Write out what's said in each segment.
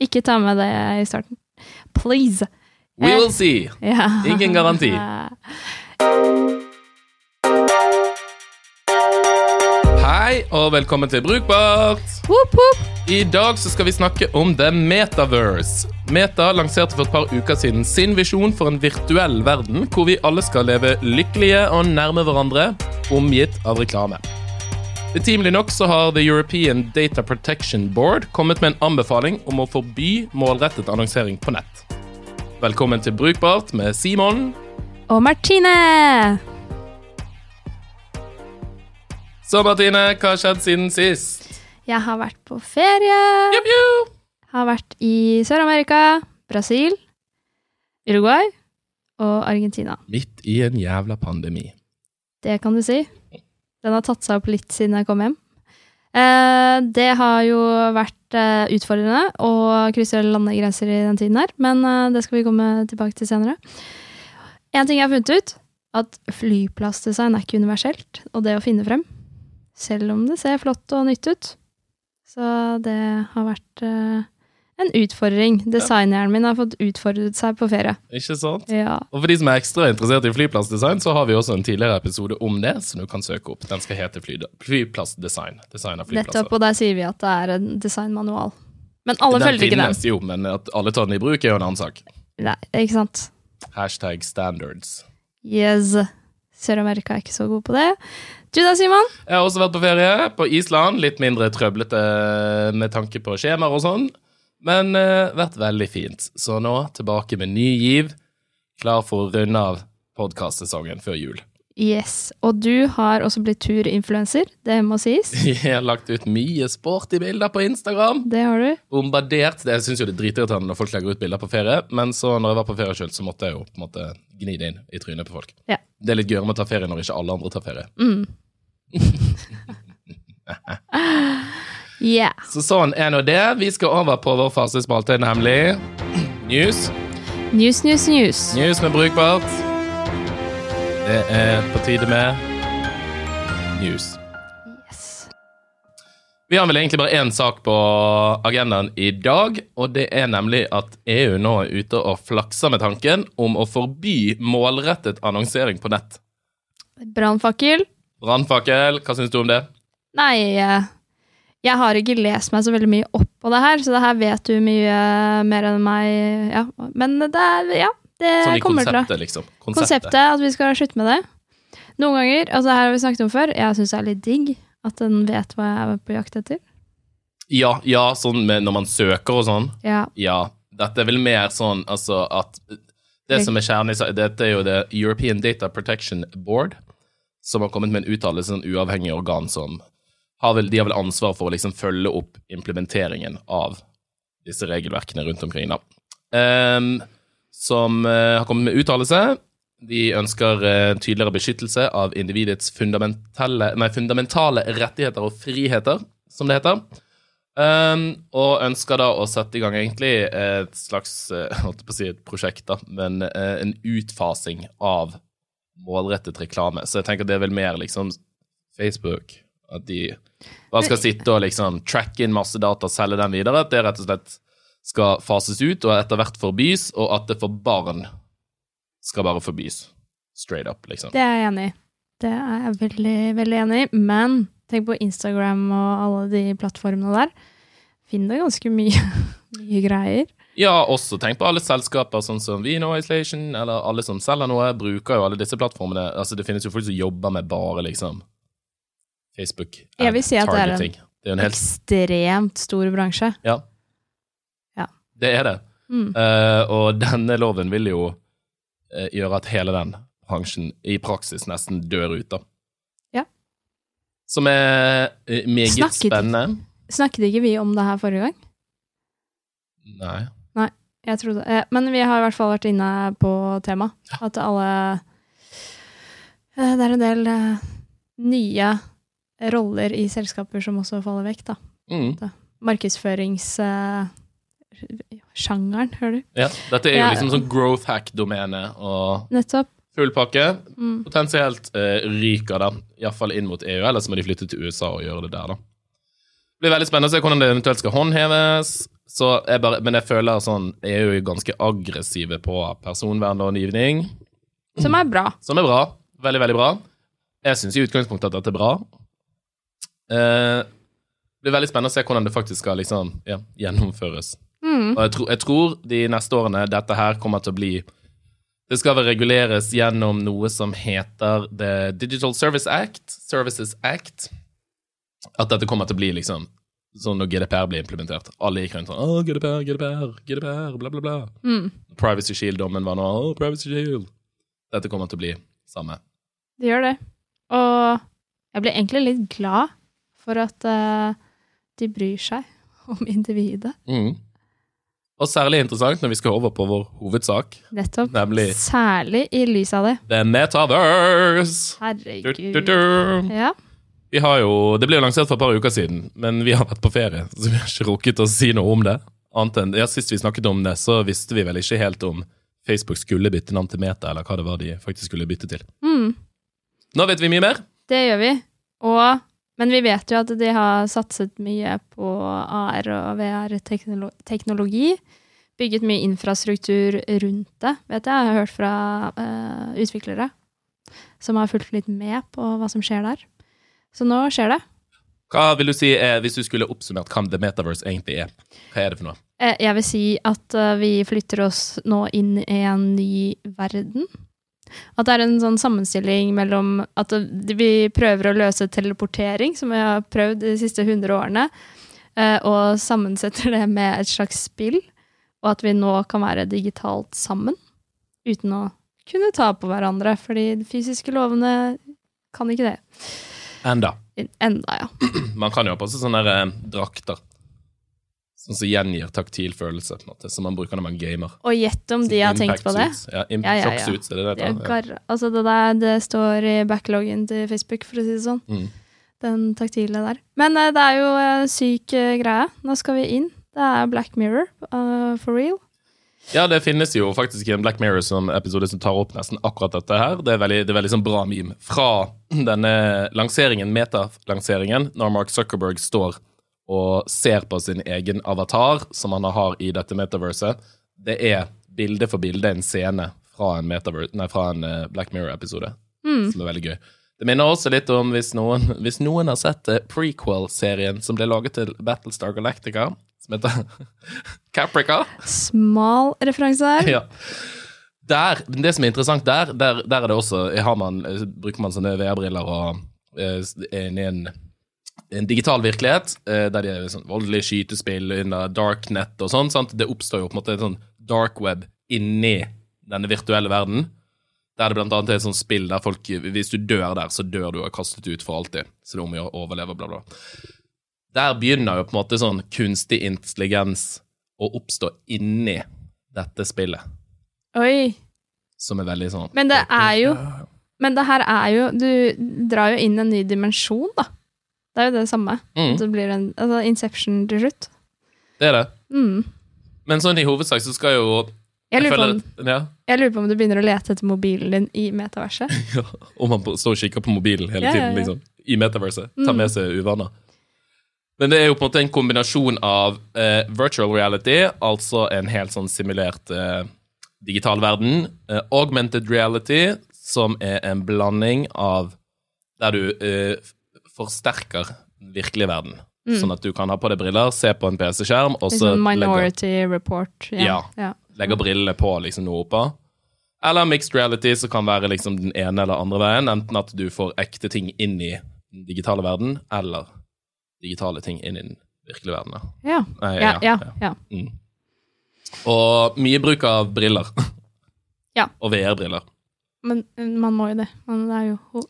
Ikke ta med det i starten. Please. We Eh. will see. Ja. Ingen garanti. Hei, og velkommen til Brukbart. Woop, woop. I dag så skal vi snakke om The Metaverse. Meta lanserte for et par uker siden sin visjon for en virtuell verden hvor vi alle skal leve lykkelige og nærme hverandre, omgitt av reklame. Betimelig nok så har The European Data Protection Board kommet med en anbefaling om å forby målrettet annonsering på nett. Velkommen til Brukbart med Simon. Og Martine! Så Martine, hva har skjedd siden sist? Jeg har vært på ferie. Jup, jup. Har vært i Sør-Amerika, Brasil, Uruguay og Argentina. Midt i en jævla pandemi. Det kan du si. Den har tatt seg opp litt siden jeg kom hjem. Eh, det har jo vært eh, utfordrende å krysse landegrenser i den tiden her, men eh, det skal vi komme tilbake til senere. En ting jeg har funnet ut, at flyplassdesign er ikke universelt, og det å finne frem, selv om det ser flott og nytt ut. Så det har vært eh, en utfordring. Designhjernen min har fått utfordret seg på ferie. Ikke sant? Ja. Og for de som er ekstra interessert i flyplassdesign, så har vi også en tidligere episode om det, som du kan søke opp. Den skal hete fly Flyplassdesign. Design av flyplasser. Nettopp, og der sier vi at det er en designmanual. Men alle den følger ikke den. jo, men at alle tar den i bruk, er jo en annen sak. Nei, ikke sant? Hashtag standards. Yes. Sør-Amerika er ikke så god på det. Du da, Simon? Jeg har også vært på ferie på Island. Litt mindre trøblete med tanke på skjemaer og sånn, men uh, vært veldig fint. Så nå tilbake med ny giv, klar for å runde av podkastsesongen før jul. Yes. Og du har også blitt turinfluenser, det må sies. Jeg har lagt ut mye sporty bilder på Instagram. Det har du. bombardert Jeg syns jo det er dritirriterende når folk legger ut bilder på ferie, men så når jeg var på ferie sjøl, så måtte jeg jo på en måte gni det inn i trynet på folk. Ja. Det er litt gøyere med å ta ferie når ikke alle andre tar ferie. Mm. Yeah. Så sånn er nå det. Vi skal over på vår faste spalte, nemlig news. News, news, news. News med brukbart. Det er på tide med news. Yes. Vi har vel egentlig bare én sak på agendaen i dag, og det er nemlig at EU nå er ute og flakser med tanken om å forby målrettet annonsering på nett. Brannfakkel? Brannfakkel, hva syns du om det? Nei, eh, jeg har ikke lest meg så veldig mye opp på det her, så det her vet du mye mer enn meg. Ja. Men det er, ja, det Sånn kommer til å konseptet, liksom. Konseptet, at vi skal slutte med det. Noen ganger, altså det her har vi snakket om før, jeg syns det er litt digg at den vet hva jeg er på jakt etter. Ja, ja, sånn med når man søker og sånn. Ja, Ja. Dette er vel mer sånn altså at Det som er kjernen i Dette er jo det European Data Protection Board, som har kommet med en uttalelse, en uavhengig organ som har vel, De har vel ansvar for å liksom følge opp implementeringen av disse regelverkene rundt omkring, da. Um, som uh, har kommet med uttalelse. De ønsker uh, tydeligere beskyttelse av individets fundamentale, nei, fundamentale rettigheter og friheter, som det heter. Um, og ønsker da å sette i gang egentlig et slags eh, holdt på å si et prosjekt, da, men en utfasing av målrettet reklame. Så jeg tenker det er vel mer liksom Facebook. At de bare skal sitte og liksom tracke inn masse data og selge den videre. At det rett og slett skal fases ut og etter hvert forbys, og at det for barn skal bare forbys. Straight up, liksom. det er jeg enig i. Det er jeg veldig, veldig enig i. Men tenk på Instagram og alle de plattformene der. Finner ganske mye, mye greier. Ja, også tenk på alle selskaper sånn som Vino Isolation, eller alle som selger noe, bruker jo alle disse plattformene. Altså, det finnes jo folk som jobber med bare liksom Facebook Jeg vil si at det er en. Det er en helt Ekstremt stor bransje. Ja. Ja. Det er det. Mm. Uh, og denne loven vil jo uh, gjøre at hele den bransjen i praksis nesten dør ut, da. Ja. Som er uh, meget Snakket- spennende. Snakket ikke vi om det her forrige gang? Nei. Nei, Jeg trodde, men vi har i hvert fall vært inne på temaet. At alle Det er en del nye roller i selskaper som også faller vekk, da. Mm. Markedsføringssjangeren, hører du? Ja, dette er jo liksom sånn growth hack-domene og Nettopp. full pakke. Mm. Potensielt uh, ryker den, iallfall inn mot EU, ellers må de flytte til USA og gjøre det der, da. Det blir veldig spennende å se hvordan det eventuelt skal håndheves. Så jeg bare, men jeg føler sånn EU er ganske aggressive på personvernlovgivning, Som er bra. som er bra. Veldig, veldig bra. Jeg syns i utgangspunktet at dette er bra. Eh, det blir veldig spennende å se hvordan det faktisk skal liksom, ja, gjennomføres. Mm. Og jeg, tror- jeg tror de neste årene dette her kommer til å bli Det skal vel reguleres gjennom noe som heter The Digital Service Act, Services Act. At dette kommer til å bli liksom sånn når GDPR blir implementert. Alle gikk rundt sånn Å, GDPR, GDPR, GDPR, bla, bla, bla. Mm. Privacy Shield-dommen var nå Å, Privacy Shield. Dette kommer til å bli samme. Det gjør det. Og jeg blir egentlig litt glad for at eh, de bryr seg om individet. Mm. Og særlig interessant når vi skal over på vår hovedsak, Nettopp. nemlig Særlig i lys av det. The Metaverse. Du, Herregud. du, du. Ja. Vi har jo, Det ble jo lansert for et par uker siden, men vi har vært på ferie, så vi har ikke rukket å si noe om det. Annet enn, ja, Sist vi snakket om det, så visste vi vel ikke helt om Facebook skulle bytte navn til Meta, eller hva det var de faktisk skulle bytte til. Mm, Nå vet vi mye mer. det gjør vi. Og, men vi vet jo at de har satset mye på AR og VR-teknologi. Bygget mye infrastruktur rundt det, vet jeg. Jeg har hørt fra uh, utviklere som har fulgt litt med på hva som skjer der. Så nå skjer det. Hva vil du si eh, hvis du skulle oppsummert hva The Metaverse egentlig er? Hva er det for noe? Eh, Jeg vil si at eh, vi flytter oss nå inn i en ny verden. At det er en sånn sammenstilling mellom at vi prøver å løse teleportering, som vi har prøvd de siste 100 årene, eh, og sammensetter det med et slags spill, og at vi nå kan være digitalt sammen, uten å kunne ta på hverandre, fordi de fysiske lovene kan ikke det. Enda. Enda, ja. Man kan jo ha på seg sånne eh, drakter. Sånn som gjengir taktil følelse, på en måte, som man bruker når man gamer. Og gjett om de har tenkt på det. Suits. Ja, impact Ja, ja, ja. suits, er det det Det? Ja. altså det, der, det står i backloggen til Facebook, for å si det sånn. Mm. Den taktile der. Men uh, det er jo en syk uh, greie. Nå skal vi inn. Det er Black Mirror, uh, for real. Ja, det finnes jo faktisk en Black Mirror som episode som tar opp nesten akkurat dette her. Det er veldig, det er veldig sånn bra meme. Fra denne lanseringen, metalanseringen, når Mark Zuckerberg står og ser på sin egen avatar, som han har i dette metaverset. Det er bilde for bilde en scene fra en, nei, fra en eh, Black Mirror-episode, Mm. som er veldig gøy. Det minner også litt om, hvis noen, hvis noen har sett eh, prequel-serien som ble laget til Battlestar Galactica, som heter Caprica. Smal referanse der. Ja. Der, det som er interessant der, der, der er det også har man, Bruker man sånne VR-briller og eh, er inne i en, en digital virkelighet, eh, der det er sånn voldelige skytespill under darknet og sånn. sant? Det oppstår jo på en måte et sånn dark web inni denne virtuelle verden. Der det blant annet er et sånt spill der folk Hvis du dør der, så dør du og er kastet ut for alltid. Så det er om å gjøre å overleve, bla, bla. Der begynner jo på en måte sånn kunstig intelligens å oppstå inni dette spillet Oi. som er veldig sånn Men det er jo Men det her er jo Du drar jo inn en ny dimensjon, da. Det er jo det samme. Mm. Det blir en altså Inception til slutt. Det er det. Mm. Men sånn i hovedsak så skal jo Jeg lurer, føler om, at- ja, jeg lurer på om du begynner å lete etter mobilen din i metaverset. Om man står og kikker på mobilen hele Ja, ja, tiden, ja. liksom. I metaverset. Ta Mm. med seg uvaner. Men det er jo på en måte en kombinasjon av eh, virtual reality, altså en helt sånn simulert eh, digital verden, eh, augmented reality, som er en blanding av der du eh, forsterker den virkelige verden. Sånn at du kan ha på deg briller, se på en PC-skjerm, og så Minority legger, Report. Ja. ja. legger brillene på liksom noe oppå. Eller mixed reality, som kan være liksom den ene eller andre veien. Enten at du får ekte ting inn i den digitale verden, eller digitale ting inn i den virkelige verden. Ja. Nei, Ja, ja, ja. Mm. Og mye bruk av briller. Ja. Og VR-briller. Men man må jo det. Det er jo ho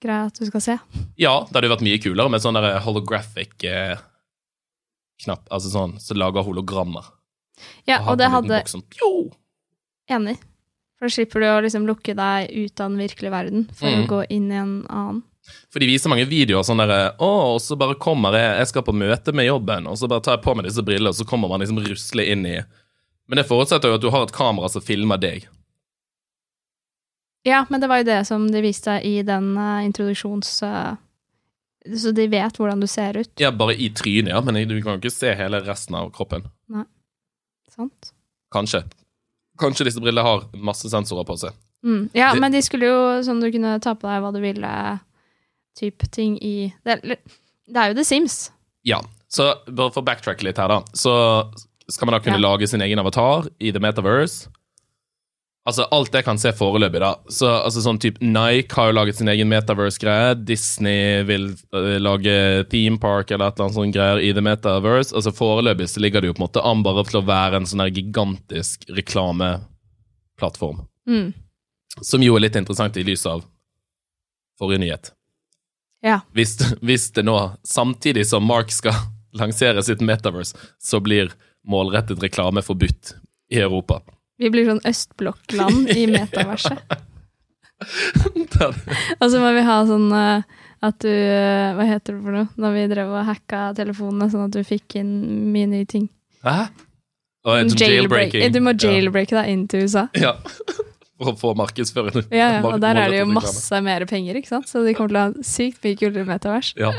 hovedgreia at du skal se. Ja, det hadde jo vært mye kulere med sånn der holographic eh, knapp, altså sånn, som lager hologrammer. Ja, og og det hadde Sånn! Enig. For da slipper du å liksom lukke deg ut av den virkelige verden for Mm. å gå inn i en annen. For de viser mange videoer sånn derre Å, og så bare kommer jeg Jeg skal på møte med jobben, og så bare tar jeg på meg disse brillene, og så kommer man liksom rusle inn i Men det forutsetter jo at du har et kamera som filmer deg. Ja, men det var jo det som de viste i den uh, introduksjons... Uh, Så de vet hvordan du ser ut. Ja, bare i trynet, ja, men du kan jo ikke se hele resten av kroppen. Nei, Sant? Kanskje. Kanskje disse brillene har masse sensorer på seg. Mm. Ja, Det- men de skulle jo sånn du kunne ta på deg hva du ville, type ting i Det, det er jo The Sims. Ja, så bare for å backtracke litt her, da. Så skal man da kunne Ja. lage sin egen avatar i The Metaverse. Altså, alt jeg kan se foreløpig, da. Så altså sånn type Nike har jo laget sin egen Metaverse-greie. Disney vil uh, lage theme park eller et eller annet sånt greier i The Metaverse. Altså Foreløpig så ligger det jo på en måte an bare til å være en sånn her gigantisk reklameplattform. Mm. Som jo er litt interessant i lys av forrige nyhet. Ja. Hvis, hvis det nå, samtidig som Mark skal lansere sitt Metaverse, så blir målrettet reklame forbudt i Europa. Vi blir sånn østblokkland i metaverset. Og så må vi ha sånn eh, at du eh, Hva heter det for noe? Når vi drev og hacka telefonene sånn at du fikk inn mye nye ting. Hæ? Jailbreak. jailbreaking. Du må jailbreake deg inn til USA. Ja. For å få markedsføring. Ja, ja, og der er det jo masse mer penger, ikke sant? Så de kommer til å ha sykt mye kulere metavers. Ja.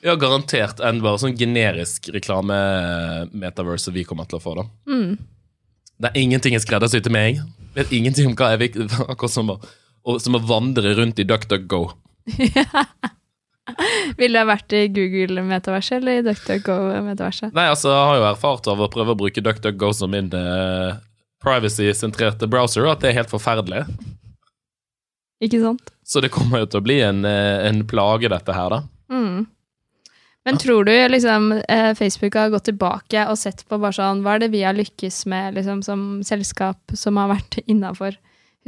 ja, garantert enn bare sånn generisk reklame-metaverse vi kommer til å få, da. Mm. Det er ingenting er skreddersyr til meg. Vet ingenting om hva jeg vil. Akkurat som å, som å vandre rundt i DuckDuckGo. Ville ha vært i Google-metaverset eller i DuckDuckGo-metaverset? Nei, altså, jeg har jo erfart av å prøve å bruke DuckDuckGo som min uh, privacy-sentrerte browser, at det er helt forferdelig. Ikke sant? Så det kommer jo til å bli en, eh, en plage, dette her, da. Mm. Men tror du liksom eh, Facebook har gått tilbake og sett på bare sånn Hva er det vi har lykkes med liksom, som selskap som har vært innafor?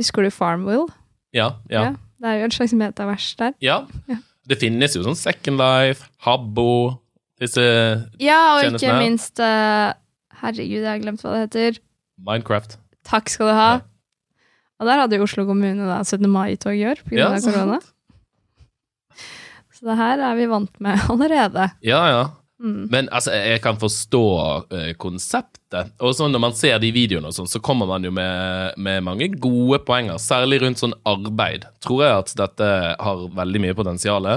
Husker du Farmville? Ja, ja. Det er jo et slags metavers der. ja. Ja. Det finnes jo sånn Second Life, Habbo Disse Ja, og Kjennes ikke minst uh, Herregud, jeg har glemt hva det heter. Minecraft. Takk skal du ha. Ja. Og der hadde jo Oslo kommune da 17. mai-tog i år pga. Ja, av sant. Så det her er vi vant med allerede. Ja, ja. Mm. Men altså, jeg kan forstå uh, konseptet. Og sånn når man ser de videoene, og sånn, så kommer man jo med, med mange gode poenger. Særlig rundt sånn arbeid. Tror jeg at dette har veldig mye potensial.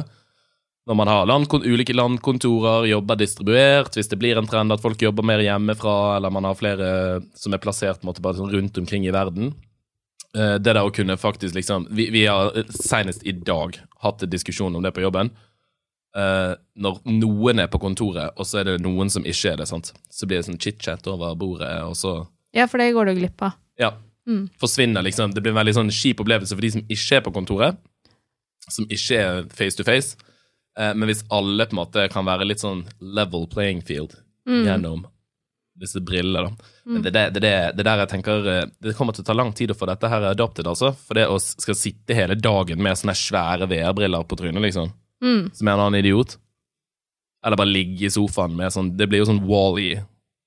Når man har land, ulike landkontorer, jobber distribuert, hvis det blir en trend at folk jobber mer hjemmefra, eller man har flere som er plassert måte, sånn rundt omkring i verden. Eh, Det der å kunne faktisk liksom Vi, vi har senest i dag hatt en diskusjon om det på jobben. Uh, når noen er på kontoret, og så er det noen som ikke er det, sant? så blir det sånn chit-chat over bordet, og så Ja, for det går du glipp av. ja, Mm. forsvinner liksom. Det blir en veldig sånn kjip opplevelse for de som ikke er på kontoret, som ikke er face to face. Uh, men hvis alle på en måte kan være litt sånn level playing field Mm. gjennom disse brillene, da. Men det, det, det, det der jeg tenker eh, Det kommer til å ta lang tid å få dette her adopted, altså. For det å skal sitte hele dagen med sånne svære VR-briller på trynet, liksom, Mm. som en annen idiot. Eller bare ligge i sofaen med sånn Det blir jo sånn Wall-E,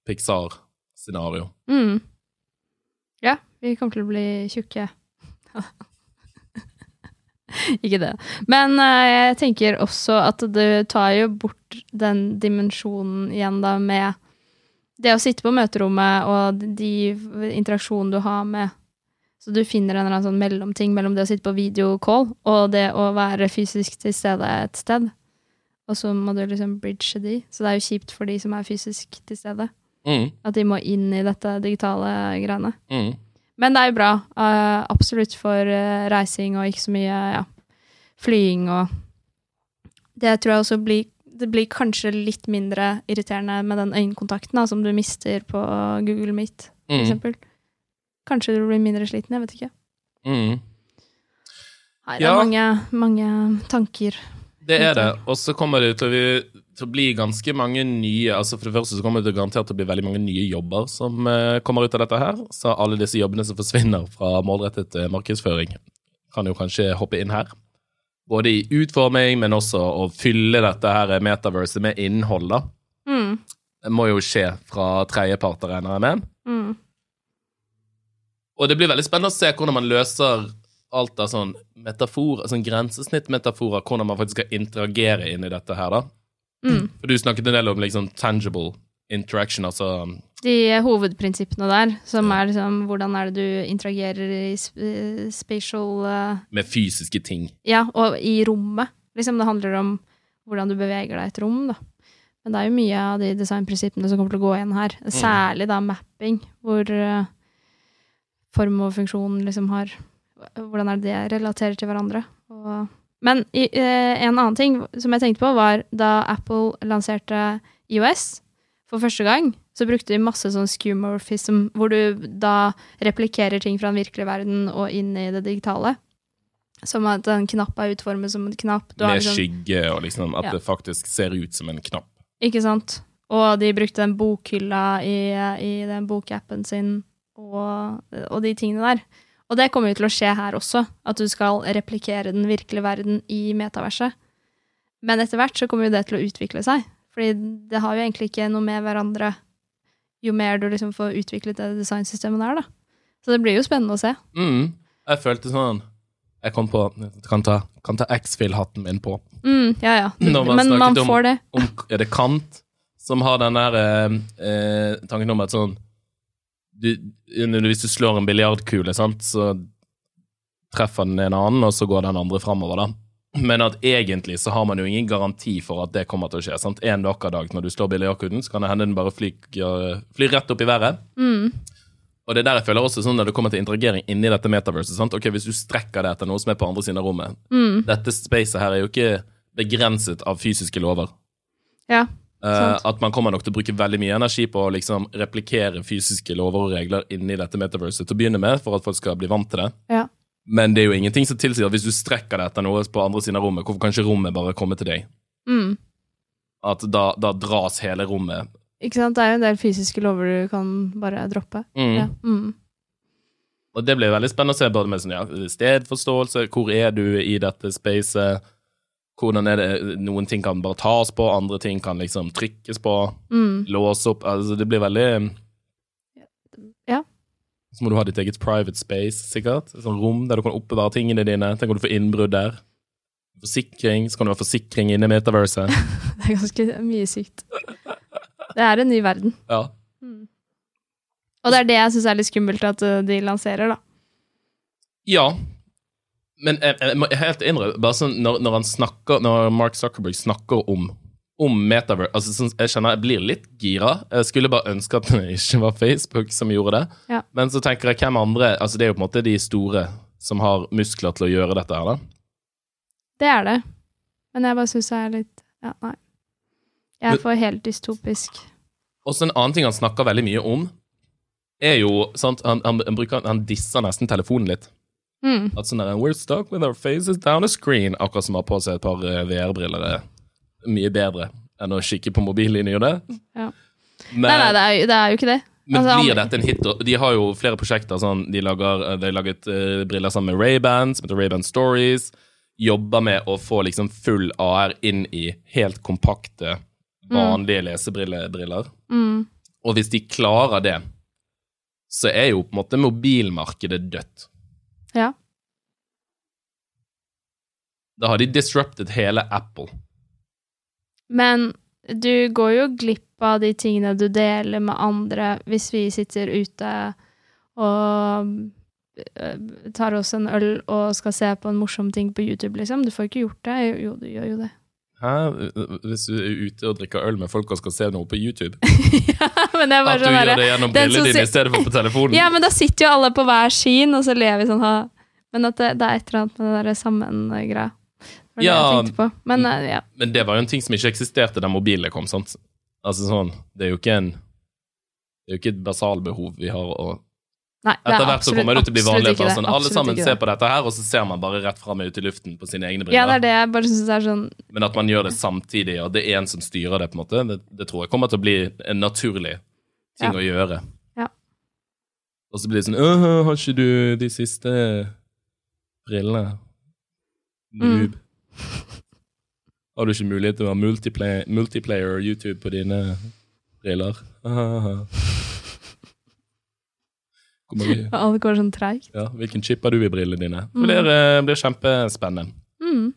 Pixar-scenario. Mm. Ja, vi kommer til å bli tjukke. Ikke det. Men uh, jeg tenker også at du tar jo bort den dimensjonen igjen da med det å sitte på møterommet og de interaksjonen du har med Så du finner en eller annen sånn mellomting mellom det å sitte på videocall og det å være fysisk til stede et sted. Og så må du liksom bridge de. Så det er jo kjipt for de som er fysisk til stede. Mm, At de må inn i dette digitale greiene. mm. Men det er jo bra. Uh, absolutt for uh, reising og ikke så mye ja, flying og Det tror jeg også blir Det blir kanskje litt mindre irriterende med den øyekontakten da, som du mister på Google Meet, for Mm. eksempel. Kanskje du blir mindre sliten, jeg vet ikke. Mm. Nei, det Ja. er mange, mange tanker. Det er det. Og så kommer det til å, til å bli ganske mange nye altså For det første så kommer det garantert til å bli veldig mange nye jobber som eh, kommer ut av dette her. Så alle disse jobbene som forsvinner fra målrettet eh, markedsføring, kan jo kanskje hoppe inn her. Både i utforming, men også å fylle dette her metaverset med innhold, da. Mm. Det må jo skje fra tredjeparter, regner jeg med. Mm. Og det blir veldig spennende å se hvordan man løser alt av sånn metafor, sånn grensesnittmetaforer, hvordan man faktisk skal interagere inn i dette her, da. Mm. For du snakket en del om liksom tangible interaction, altså De hovedprinsippene der, som er liksom hvordan er det du interagerer i sp spatial uh, med fysiske ting. Ja, og i rommet. Liksom, det handler om hvordan du beveger deg i et rom, da. Men det er jo mye av de designprinsippene som kommer til å gå igjen her. Særlig da mapping, hvor uh, form og funksjon liksom har Hvordan er det det relaterer til hverandre? Og, men i, uh, en annen ting som jeg tenkte på, var da Apple lanserte IOS for første gang, så brukte de masse sånn skewmorphism, hvor du da replikerer ting fra den virkelige verden og inn i det digitale. Som at en knapp er utformet som en knapp. Du har Med liksom- skygge og liksom at Ja. det faktisk ser ut som en knapp. Ikke sant? Og de brukte den bokhylla i, i den bokappen sin, og, og de tingene der. Og det kommer jo til å skje her også, at du skal replikere den virkelige verden i metaverset. Men etter hvert så kommer jo det til å utvikle seg, fordi det har jo egentlig ikke noe med hverandre jo mer du liksom får utviklet det designsystemet der, da. Så det blir jo spennende å se. Mm. Jeg følte sånn Jeg kom på Kan ta, kan ta X-Fill-hatten min på. Mm, ja, ja. Når man Men man om- får det. Om, er det Kant som har den der eh, eh, tanken om at sånn du, Hvis du slår en biljardkule, sant, så treffer den en annen, og så går den andre framover, da. Men at egentlig så har man jo ingen garanti for at det kommer til å skje. sant? En vakker dag når du slår biljardkulen, så kan det hende den bare flyr, flyr rett opp i været. Mm, Og det er der jeg føler også sånn når det kommer til interagering inni dette metaverset. sant? Ok, Hvis du strekker det etter noe som er på andre siden av rommet mm, Dette spacet her er jo ikke begrenset av fysiske lover. ja. Sant. at man kommer nok til å bruke veldig mye energi på å liksom replikere fysiske lover og regler inni dette metaverset til å begynne med, for at folk skal bli vant til det. Ja. Men det er jo ingenting som tilsier at hvis du strekker deg etter noe på andre siden av rommet, hvorfor kan ikke rommet bare komme til deg? Mm. At da, da dras hele rommet. Ikke sant? Det er jo en del fysiske lover du kan bare droppe. Mm. Ja. Mm. Og det blir veldig spennende å se både med sånn, ja, stedforståelse, hvor er du i dette spacet, hvordan er det, noen ting kan bare tas på, andre ting kan liksom trykkes på, Mm. låse opp, altså det blir veldig... Så må du ha ditt eget private space, sikkert, et sånt rom der du kan oppbevare tingene dine, tenk om du får innbrudd der. Forsikring, så kan du ha forsikring inne i metaverset. Det er ganske mye sykt. Det er en ny verden. Ja. Og det er det jeg syns er litt skummelt at uh, de lanserer, da. Ja, men jeg, jeg må helt innrømme, bare sånn når, når han snakker, når Mark Zuckerberg snakker om om Metaverse altså sånn, Jeg kjenner jeg blir litt gira. Jeg skulle bare ønske at det ikke var Facebook som gjorde det. Ja. Men så tenker jeg hvem andre altså Det er jo på en måte de store som har muskler til å gjøre dette her, da. Det er det. Men jeg bare syns jeg er litt Ja, nei. Jeg er for helt dystopisk. Også en annen ting han snakker veldig mye om, er jo sant, han, han, han, bruker, han disser nesten telefonen litt. Mm. At sånn der, We're stuck with our faces down a screen. Akkurat som har på seg et par eh, VR-briller. Mye bedre enn å kikke på mobilen i ny og ne. Ja. Men, Nei, nei, det er, jo- det er jo ikke det. men altså, blir dette en hit? De har jo flere prosjekter. Sånn, de lager de har laget uh, briller sammen med Ray-Ban, som heter Ray-Ban Stories. Jobber med å få liksom full AR inn i helt kompakte, vanlige lesebriller. Mm. Og hvis de klarer det, så er jo på en måte mobilmarkedet dødt. Ja. Da har de disrupted hele Apple. Men du går jo glipp av de tingene du deler med andre hvis vi sitter ute og øh, tar oss en øl og skal se på en morsom ting på YouTube, liksom. Du får ikke gjort det. Jo, du gjør jo det. Hæ? Hvis du er ute og drikker øl med folk og skal se noe på YouTube? ja, men det er bare At du sånn gjør det gjennom den brillene dine i stedet for på telefonen? Ja, men da sitter jo alle på hver sin, og så ler vi sånn ha Men at det, det er et eller annet med det derre sammen-greia. Det det Ja, på. Men øh, ja. Men det var jo en ting som ikke eksisterte da mobilene kom, sant? Altså sånn, det er jo ikke en Det er jo ikke et basalbehov vi har å Nei, det er Etter hvert så kommer det til å bli vanlig sånn, alle Absolutt sammen ser på dette her, og så ser man bare rett fram ut i luften på sine egne Ja, det briller. er det jeg bare syns er sånn Men at man gjør det samtidig, og det er en som styrer det, på en måte, det, det tror jeg kommer til å bli en naturlig ting Ja. å gjøre. Ja. Og så blir det sånn øh, Har ikke du de siste brillene? Mm. Har du ikke mulighet til å ha multiplayer, multiplayer YouTube på dine briller? Alt går sånn treigt. ja, hvilken chip har du i brillene dine? Det Mm. blir, eh, blir kjempespennende. Mm.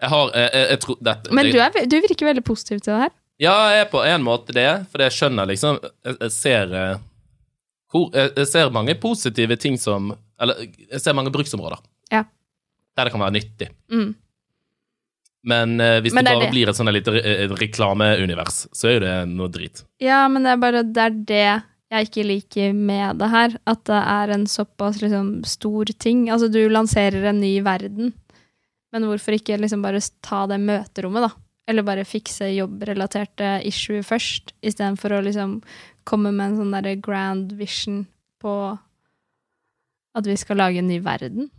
Jeg har jeg, jeg, jeg tror, dette, Men du, er, du virker veldig positiv til det her. Ja, jeg er på en måte det, for jeg skjønner liksom Jeg, jeg ser eh, hvor, jeg, jeg ser mange positive ting som Eller jeg ser mange bruksområder Ja. der det kan være nyttig. Mm. Men eh, hvis Men det det bare det. blir et sånn lite re eh, reklameunivers, så er jo det noe drit. Ja, men det er bare det er det jeg ikke liker med det her. At det er en såpass liksom, stor ting. Altså, du lanserer en ny verden, men hvorfor ikke liksom bare ta det møterommet, da? Eller bare fikse jobbrelaterte issue først, istedenfor å liksom komme med en sånn derre grand vision på at vi skal lage en ny verden.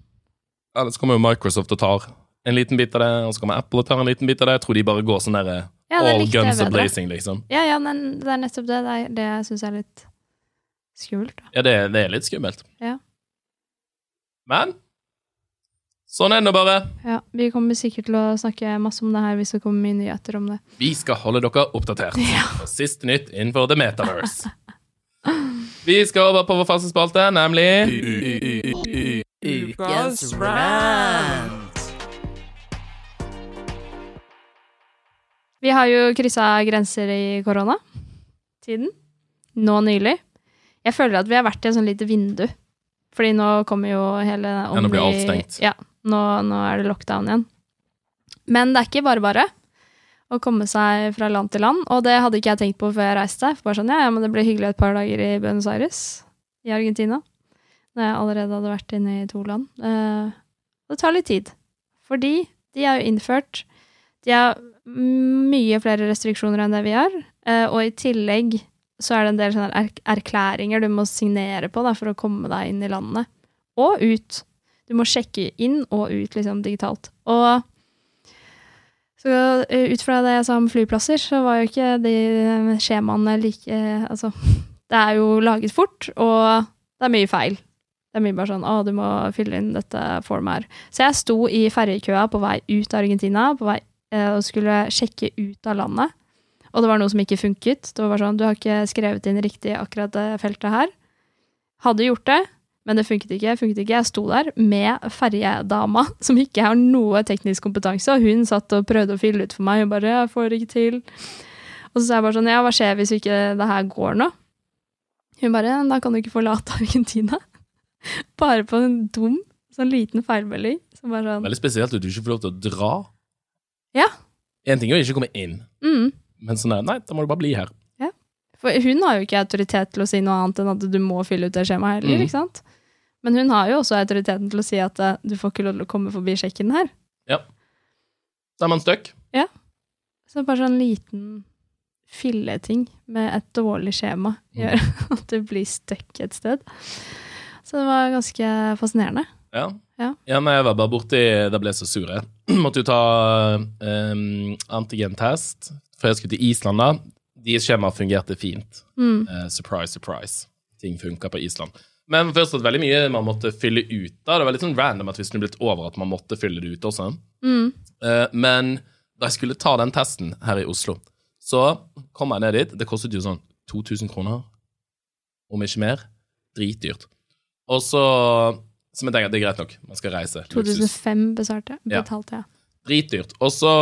Ellers så kommer jo Microsoft og tar en liten bit av det, og så kommer Apple og tar en liten bit av det. Jeg tror de bare går sånn derre Ja, all guns a blazing, liksom. Ja, ja, men det er nettopp det. Det, er, det syns jeg er litt skummelt. Da. Ja, det, det er litt skummelt. Ja. Men sånn er det nå bare. Ja, vi kommer sikkert til å snakke masse om det her hvis det kommer mye nyheter om det. Vi skal holde dere oppdatert på siste nytt innenfor The Metaverse. Vi skal over på vår faste spalte, nemlig Ukas rant. Vi har jo kryssa grenser i koronatiden. Nå nylig. Jeg føler at vi har vært i et sånn lite vindu. Fordi nå kommer jo hele Ja, nå blir alt stengt. Ja, nå, nå er det lockdown igjen. Men det er ikke bare bare å komme seg fra land til land. Og det hadde ikke jeg tenkt på før jeg reiste. For bare sånn, ja, ja, men det ble hyggelig et par dager i Buenos Aires i Argentina. Når jeg allerede hadde vært inne i to land. Eh, det tar litt tid. Fordi de har jo innført De har mye flere restriksjoner enn det vi har. eh, og i tillegg så er det en del sånne erklæringer du må signere på da, for å komme deg inn i landet. Og ut. Du må sjekke inn og ut liksom digitalt. Og så eh, ut fra det jeg sa om flyplasser, så var jo ikke de skjemaene like Altså, det er jo laget fort, og det er mye feil. Det er mye bare sånn 'Å, du må fylle inn dette formet her'. Så jeg sto i ferjekøa på vei ut av Argentina på vei, eh, og skulle sjekke ut av landet. Og det var noe som ikke funket. Det var sånn 'Du har ikke skrevet inn riktig akkurat det feltet her'. Hadde gjort det, men det funket ikke. funket ikke. Jeg sto der med ferjedama, som ikke har noe teknisk kompetanse, og hun satt og prøvde å fylle ut for meg. Hun bare 'Jeg får det ikke til'. Og så sa jeg bare sånn 'Ja, hva skjer hvis ikke det her går nå?' Hun bare 'Da kan du ikke forlate Argentina'. Bare på en dum, sånn liten feilmelding. Sånn Veldig spesielt at du ikke får lov til å dra. Ja. En ting er å ikke komme inn, mm. men sånn er nei, da må du bare bli her. For hun har jo ikke autoritet til å si noe annet enn at du må fylle ut det skjemaet heller, mm. ikke sant? Men hun har jo også autoriteten til å si at eh, du får ikke lov til å komme forbi sjekken her. Ja. Da er man stuck. Så bare sånn liten filleting med et dårlig skjema gjør at du blir stuck et sted. Så det var ganske fascinerende. Ja. Ja. nei, jeg var bare borti Da ble jeg så sur, jeg. Måtte jo ta um, antigentest, for jeg skulle til Island da. De skjemaene fungerte fint. Mm. Uh, surprise, surprise. Ting funka på Island. Men først at veldig mye man måtte fylle ut. da. Det var litt sånn random at vi skulle blitt over at man måtte fylle det ut også. Mm. Uh, men da jeg skulle ta den testen her i Oslo, så kom jeg ned dit. Det kostet jo sånn 2000 kroner, om ikke mer. Dritdyrt. Og så Som jeg tenker, det er greit nok, man skal reise. 2005 besvarte, Ja. betalte ja. Dritdyrt. Og så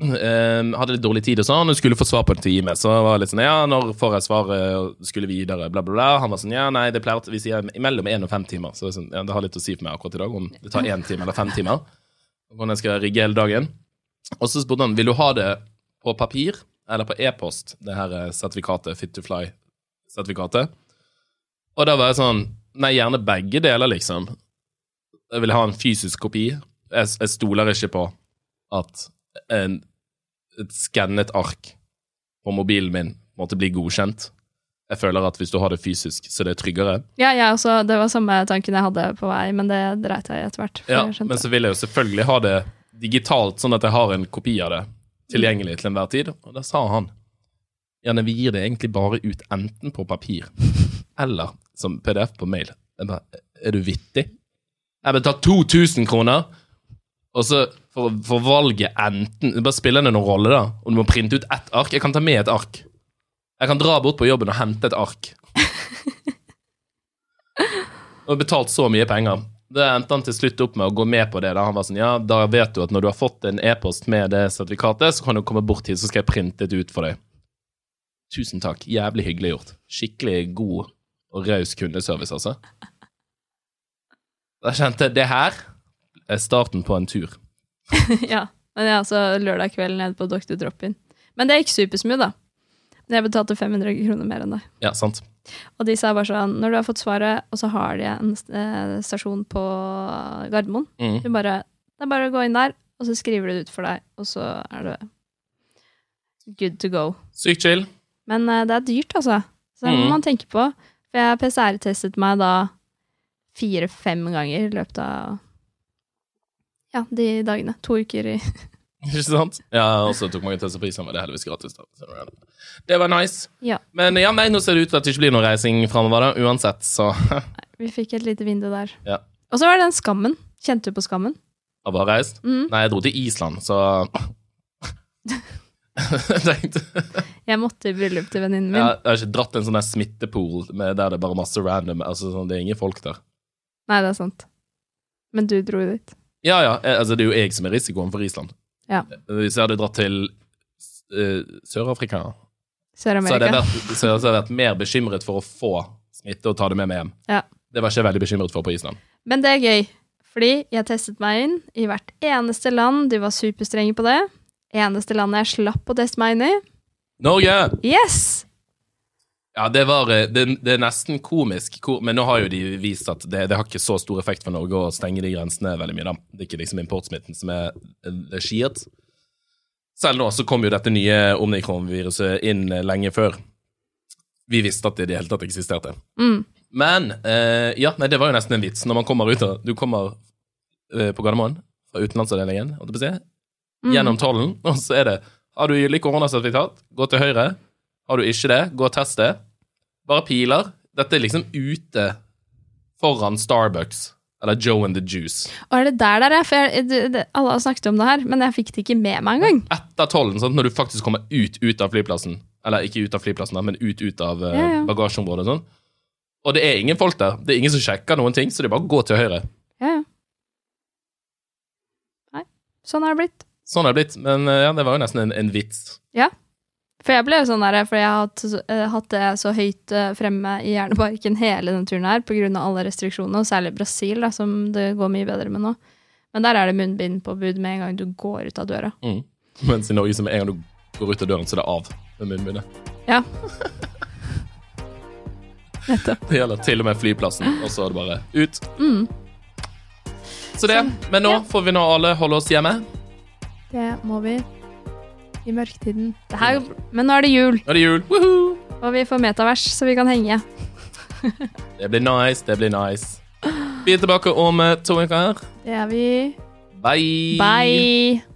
Um, hadde litt dårlig tid og sånn, og skulle få svar på en time. Så var det litt sånn, ja, når får jeg svaret, skulle videre, bla, bla, bla. Han var sånn, ja, nei, det pleier at vi sier mellom én og fem timer. Så sånn, ja, det har litt å si for meg akkurat i dag, om det tar én time eller fem timer. Hvordan jeg skal rigge hele dagen. Og så spurte han, vil du ha det på papir eller på e-post, det her eh, sertifikatet, Fit to Fly-sertifikatet? Og da var jeg sånn, nei, gjerne begge deler, liksom. Jeg vil ha en fysisk kopi. Jeg, jeg stoler ikke på at en, et skannet ark på mobilen min måtte bli godkjent. Jeg føler at hvis du har det fysisk, så det er tryggere. Ja, ja også, det var samme tanken jeg hadde på vei, men det dreit jeg i etter hvert. Ja, men så vil jeg jo selvfølgelig ha det digitalt, sånn at jeg har en kopi av det tilgjengelig til enhver tid. Og da sa han ja, nei, vi gir det egentlig bare ut enten på papir eller som PDF på mail. Jeg bare, er du vittig? Jeg betaler 2000 kroner, og så for, for valget enten Bare spiller det noen rolle, da. Om du må printe ut ett ark. Jeg kan ta med et ark. Jeg kan dra bort på jobben og hente et ark. og betalt så mye penger. Det endte han til slutt opp med å gå med på det. Da han var sånn, ja, da vet du at når du har fått en e-post med det sertifikatet, så kan du komme bort hit, så skal jeg printe det ut for deg. Tusen takk. Jævlig hyggelig gjort. Skikkelig god og raus kundeservice, altså. Da kjente jeg det her er starten på en tur. ja. Men ja, så lørdag kveld nede på Dr. Drop-In. Men det gikk supersmooth, da. Men Jeg betalte 500 kroner mer enn deg. Ja, sant. Og de sa bare sånn Når du har fått svaret, og så har de en eh, stasjon på Gardermoen Mm. du bare, Det er bare å gå inn der, og så skriver du det ut for deg, og så er det good to go. Sykt chill. Men eh, det er dyrt, altså. Så det må Mm. man tenke på. For jeg PCR-testet meg da fire-fem ganger i løpet av ja, de dagene. To uker i Ikke sant? Ja, og så tok mange tester på Island, men det er heldigvis gratis. da. Det var nice. Ja. Men ja, nei, nå ser det ut til at det ikke blir noen reising framover, da, uansett, så Nei, Vi fikk et lite vindu der. Ja. Og så var det den skammen. Kjente du på skammen? Av å ha reist. Mm. Nei, jeg dro til Island, så Jeg måtte i bryllup til venninnen min. Jeg jeg har ikke dratt en sånn der smittepool med, der det er bare masse random Altså, sånn, det er ingen folk der. Nei, det er sant. Men du dro jo dit. Ja, ja, eh, altså, det er jo jeg som er risikoen for Island. Ja. Hvis jeg hadde dratt til uh, Sør-Afrika, så hadde vært, så hadde jeg vært mer bekymret for å få smitte og ta det med meg hjem. Ja. Det var ikke jeg veldig bekymret for på Island. Men det er gøy, fordi jeg testet meg inn i hvert eneste land. De var superstrenge på det. Eneste landet jeg slapp å teste meg inn i. Norge! Yes! Ja, det var eh, det, det er nesten komisk, men nå har jo de vist at det, det har ikke så stor effekt for Norge å stenge de grensene veldig mye. da. Det er ikke liksom importsmitten som er eh, skiet. Selv nå så kom jo dette nye omnikron-viruset inn eh, lenge før vi visste at det i det hele tatt eksisterte. Mm. Men eh, ja, nei, det var jo nesten en vits. Når man kommer ut av Du kommer eh, på Gardermoen fra utenlandsavdelingen, holdt jeg på å si, Mm. gjennom tollen, og så er det Har du gyldig koronasertifikat? Gå til høyre. Har du ikke det, gå og test det. Bare piler. Dette er liksom ute foran Starbucks eller Joe and the Juice. Og er det der der er? For jeg, det, det, alle har snakket om det her, men jeg fikk det ikke med meg engang. Etter tollen, sånn, når du faktisk kommer ut, ut av flyplassen. Eller ikke ut av flyplassen, men ut, ut av eh, Ja, ja. bagasjeområdet og sånn. Og det er ingen folk der. Det er ingen som sjekker noen ting, så det er bare å gå til høyre. Ja, ja. Nei, sånn har det blitt. Sånn er det blitt. Men eh, ja, det var jo nesten en, en vits. For jeg ble jo sånn der, for jeg har hatt, eh, hatt det så høyt eh, fremme i hjernebarken hele denne turen her, av alle restriksjonene, og særlig Brasil, da, som det går mye bedre med nå. Men der er det munnbindpåbud med en gang du går ut av døra. Mm. Mens i Norge, som en gang du går ut av døren, så er det av med munnbindet. Ja. Nettopp. Det gjelder til og med flyplassen, og så er det bare ut. Mm. Så det. Men nå får vi nå alle holde oss hjemme. Det må vi. I mørketiden. Det her, men nå er det jul, Nå er det jul. Woohoo! og vi får metavers, så vi kan henge. Det blir nice, det blir nice. Vi er tilbake om eh, to uker. Det er vi. Bye. Bye!